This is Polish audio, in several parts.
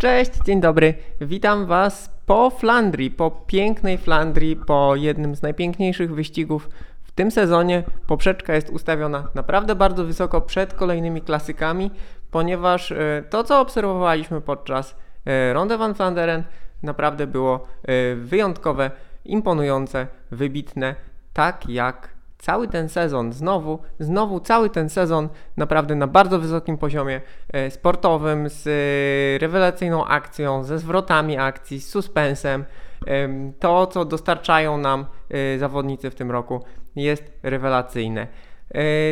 Cześć, dzień dobry. Witam Was po Flandrii, po pięknej Flandrii, po jednym z najpiękniejszych wyścigów w tym sezonie. Poprzeczka jest ustawiona naprawdę bardzo wysoko przed kolejnymi klasykami, ponieważ e, to, co obserwowaliśmy podczas e, Ronde van Vlaanderen, naprawdę było e, wyjątkowe, imponujące, wybitne, tak jak cały ten sezon, znowu, znowu cały ten sezon naprawdę na bardzo wysokim poziomie e, sportowym, z e, rewelacyjną akcją, ze zwrotami akcji, z suspensem. To, co dostarczają nam e, zawodnicy w tym roku, jest rewelacyjne.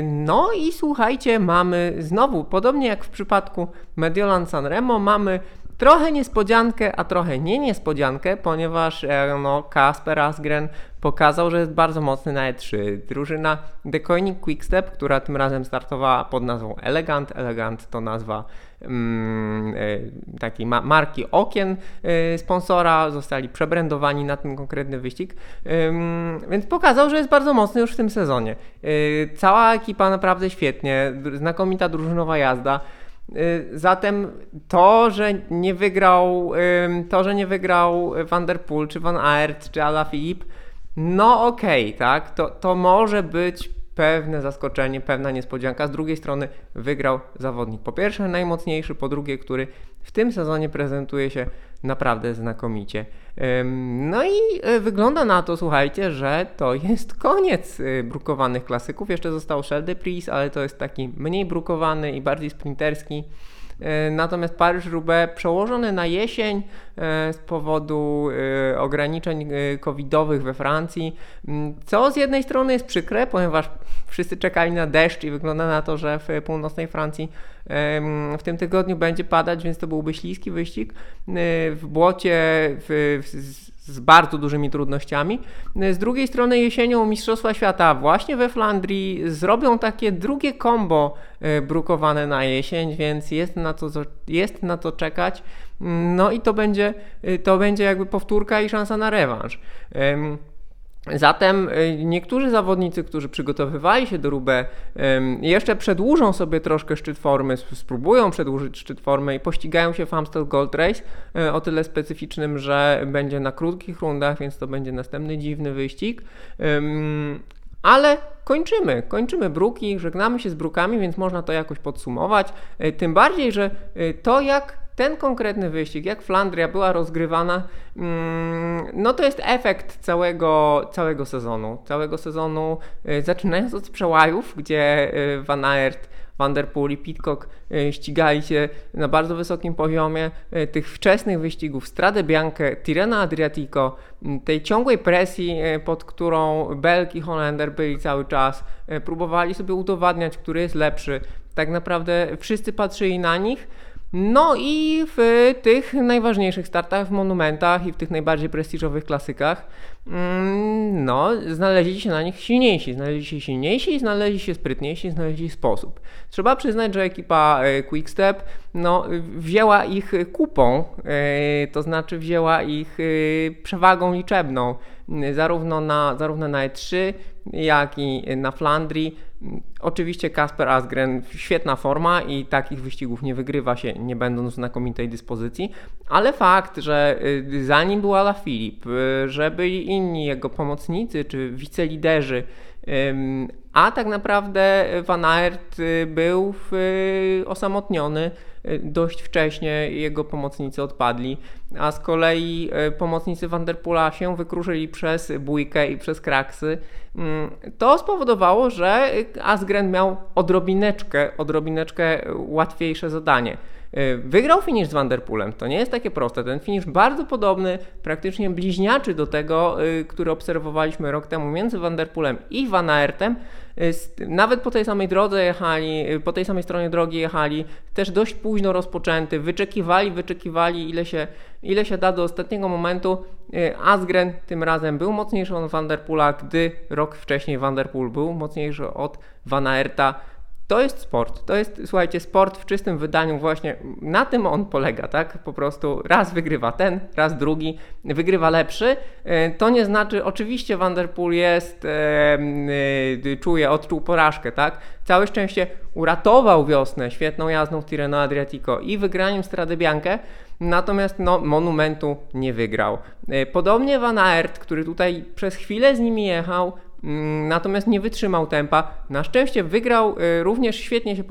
No i słuchajcie, mamy znowu, podobnie jak w przypadku Mediolan Sanremo, mamy trochę niespodziankę, a trochę nie niespodziankę, ponieważ e, no, Kasper Asgren pokazał, że jest bardzo mocny na E3. Drużyna The Koenig Quickstep, która tym razem startowała pod nazwą Elegant. Elegant to nazwa mm, e, takiej ma marki okien e, sponsora, zostali przebrandowani na ten konkretny wyścig, więc pokazał, że jest bardzo mocny już w tym sezonie. Cała ekipa naprawdę świetnie, znakomita drużynowa jazda. Y, zatem to, że nie wygrał, to, że nie wygrał Van der Poel, czy Van Aert, czy Alaphilippe, no okej, okay, tak, to, to może być pewne zaskoczenie, pewna niespodzianka. Z drugiej strony wygrał zawodnik po pierwsze najmocniejszy, po drugie, który w tym sezonie prezentuje się naprawdę znakomicie. No i e, wygląda na to, słuchajcie, że to jest koniec e, brukowanych klasyków. Jeszcze został Shell de Pris, ale to jest taki mniej brukowany i bardziej sprinterski. E, natomiast Paryż-Roubaix przełożony na jesień e, z powodu e, ograniczeń covidowych we Francji, co z jednej strony jest przykre, ponieważ wszyscy czekali na deszcz i wygląda na to, że w północnej Francji w tym tygodniu będzie padać, więc to byłby śliski wyścig. W błocie, w, w z bardzo dużymi trudnościami. Z drugiej strony jesienią Mistrzostwa Świata właśnie we Flandrii zrobią takie drugie kombo e, brukowane na jesień, więc jest na to, jest na to czekać. No i to będzie, e, to będzie jakby powtórka i szansa na rewanż. Zatem y, niektórzy zawodnicy, którzy przygotowywali się do Rubę, jeszcze przedłużą sobie troszkę szczyt formy, spróbują przedłużyć szczyt formy i pościgają się w Amstel Gold Race y, o tyle specyficznym, że będzie na krótkich rundach, więc to będzie następny dziwny wyścig. Ale kończymy, kończymy bruki, żegnamy się z brukami, więc można to jakoś podsumować. Y, tym bardziej, że to jak ten konkretny wyścig, jak Flandria była rozgrywana, mm, no to jest efekt całego, całego sezonu. Całego sezonu, y, zaczynając od przełajów, gdzie y, Van Aert Van der Poel i Pitcock y, ścigali się na bardzo wysokim poziomie tych wczesnych wyścigów Strade Bianche, Tirreno Adriatico, tej ciągłej presji, pod którą Belk i Holender byli cały czas, próbowali sobie udowadniać, który jest lepszy. Tak naprawdę wszyscy patrzyli na nich, no i w tych najważniejszych startach, w monumentach i w tych najbardziej prestiżowych klasykach, mm, no, znaleźli się na nich silniejsi, znaleźli się silniejsi, znaleźli się sprytniejsi, znaleźli sposób. Trzeba przyznać, że ekipa e, Quickstep no, wzięła ich kupą, e, to znaczy wzięła ich e, przewagą liczebną, zarówno na, zarówno na E3, jak i na Flandrii. Oczywiście Kasper Asgren, świetna forma i takich wyścigów nie wygrywa się, nie będąc znakomitej dyspozycji, ale fakt, że zanim był Ala Filip, że byli inni jego pomocnicy czy wiceliderzy, a tak naprawdę Van Aert y, był osamotniony dość wcześnie, jego pomocnicy odpadli, a z kolei pomocnicy Van der Poola się wykruszyli przez bójkę i przez kraksy. Mm, to spowodowało, że Asgren miał odrobineczkę, odrobineczkę łatwiejsze zadanie. Y, wygrał finisz z Vanderpoolem. To nie jest takie proste. Ten finisz bardzo podobny, praktycznie bliźniaczy do tego, który obserwowaliśmy rok temu między Vanderpoolem i Van Aertem. Nawet po tej samej drodze jechali, po tej samej stronie drogi jechali, też dość późno rozpoczęty, wyczekiwali, wyczekiwali ile się, ile się da do ostatniego momentu. Asgren tym razem był mocniejszy od Vanderpoola, gdy rok wcześniej Vanderpool był mocniejszy od Van Aerta. To jest sport. To jest, słuchajcie, sport w czystym wydaniu właśnie. Na tym on polega, tak? Po prostu raz wygrywa ten, raz drugi, wygrywa lepszy. E, to nie znaczy, oczywiście Vanderpool jest, e, e, czuje, odczuł porażkę, tak? Całe szczęście uratował wiosnę świetną jazdą w Tirreno Adriatico i wygraniem Strade Bianche, natomiast no, monumentu nie wygrał. Podobnie Van Aert, który tutaj przez chwilę z nimi jechał, natomiast nie wytrzymał tempa. Na szczęście wygrał, y, również świetnie się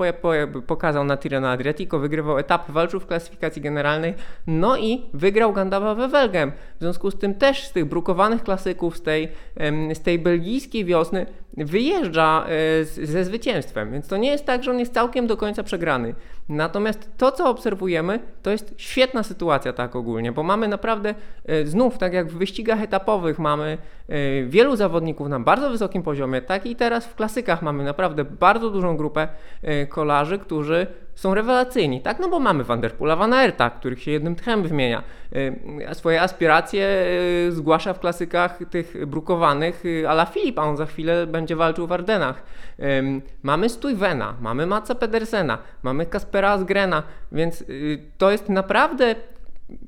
pokazał na Tirreno Adriatico, wygrywał etapy, walczył w klasyfikacji generalnej, no i wygrał Gandaba we Welgem. W związku z tym też z tych brukowanych klasyków, z tej, z tej belgijskiej wiosny wyjeżdża y, ze zwycięstwem, więc to nie jest tak, że on jest całkiem do końca przegrany. Natomiast to, co obserwujemy, to jest świetna sytuacja tak ogólnie, bo mamy naprawdę y, znów, tak jak w wyścigach etapowych, mamy wielu zawodników na bardzo bardzo wysokim poziomie, tak i teraz w klasykach mamy naprawdę bardzo dużą grupę e, kolarzy, którzy są rewelacyjni, tak? No bo mamy Vanderpoola, Van Aerta, których się jednym tchem wymienia. E, swoje aspiracje e, zgłasza w klasykach tych brukowanych ala Filip, a on za chwilę będzie walczył w Ardenach. Mamy Stuyvena, mamy Matsa Pedersena, mamy Kaspera Asgrena, więc to jest naprawdę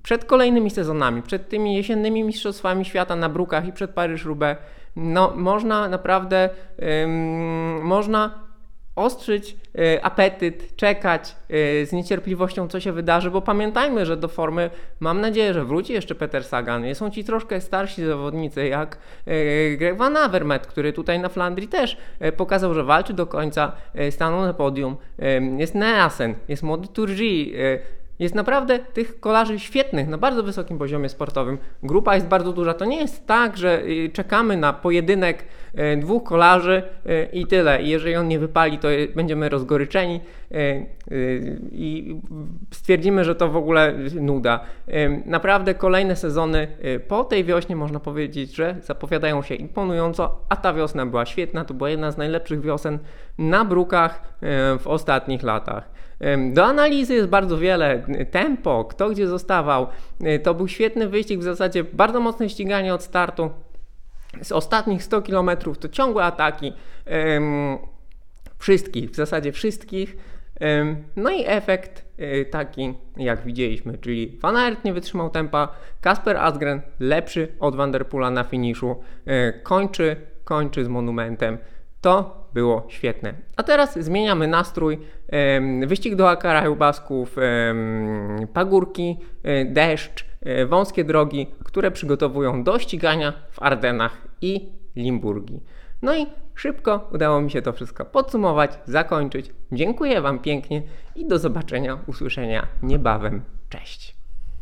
przed kolejnymi sezonami, przed tymi jesiennymi mistrzostwami świata na brukach i przed Paryż-Roubaix no, można naprawdę, ym, można ostrzyć y, apetyt, czekać y, z niecierpliwością, co się wydarzy, bo pamiętajmy, że do formy mam nadzieję, że wróci jeszcze Peter Sagan. Są ci troszkę starsi zawodnicy, jak y, Greg Van Avermaet, który tutaj na Flandrii też pokazał, że walczy do końca, stanął na podium. Jest Neasen, jest młody Turgi, jest naprawdę tych kolarzy świetnych na bardzo wysokim poziomie sportowym. Grupa jest bardzo duża. To nie jest tak, że y, czekamy na pojedynek y, dwóch kolarzy y, i tyle. I jeżeli on nie wypali, to będziemy rozgoryczeni i stwierdzimy, że to w ogóle nuda. Naprawdę kolejne sezony po tej wiośnie można powiedzieć, że zapowiadają się imponująco, a ta wiosna była świetna. To była jedna z najlepszych wiosen na brukach w ostatnich latach. Do analizy jest bardzo wiele. Tempo, kto gdzie zostawał. E, to był świetny wyścig, w zasadzie bardzo mocne ściganie od startu. Z ostatnich 100 km to ciągłe ataki. Wszystkich, w zasadzie wszystkich. No i efekt e, taki, jak widzieliśmy, czyli Van Aert nie wytrzymał tempa, Kasper Asgren lepszy od Vanderpoola na finiszu, e, kończy, kończy z monumentem. To było świetne. A teraz zmieniamy nastrój. Wyścig do Karaił Basków, pagórki, e, deszcz, e, wąskie drogi, które przygotowują do ścigania w Ardenach i Limburgii. No i szybko udało mi się to wszystko podsumować, zakończyć. Dziękuję Wam pięknie i do zobaczenia, usłyszenia niebawem. Cześć.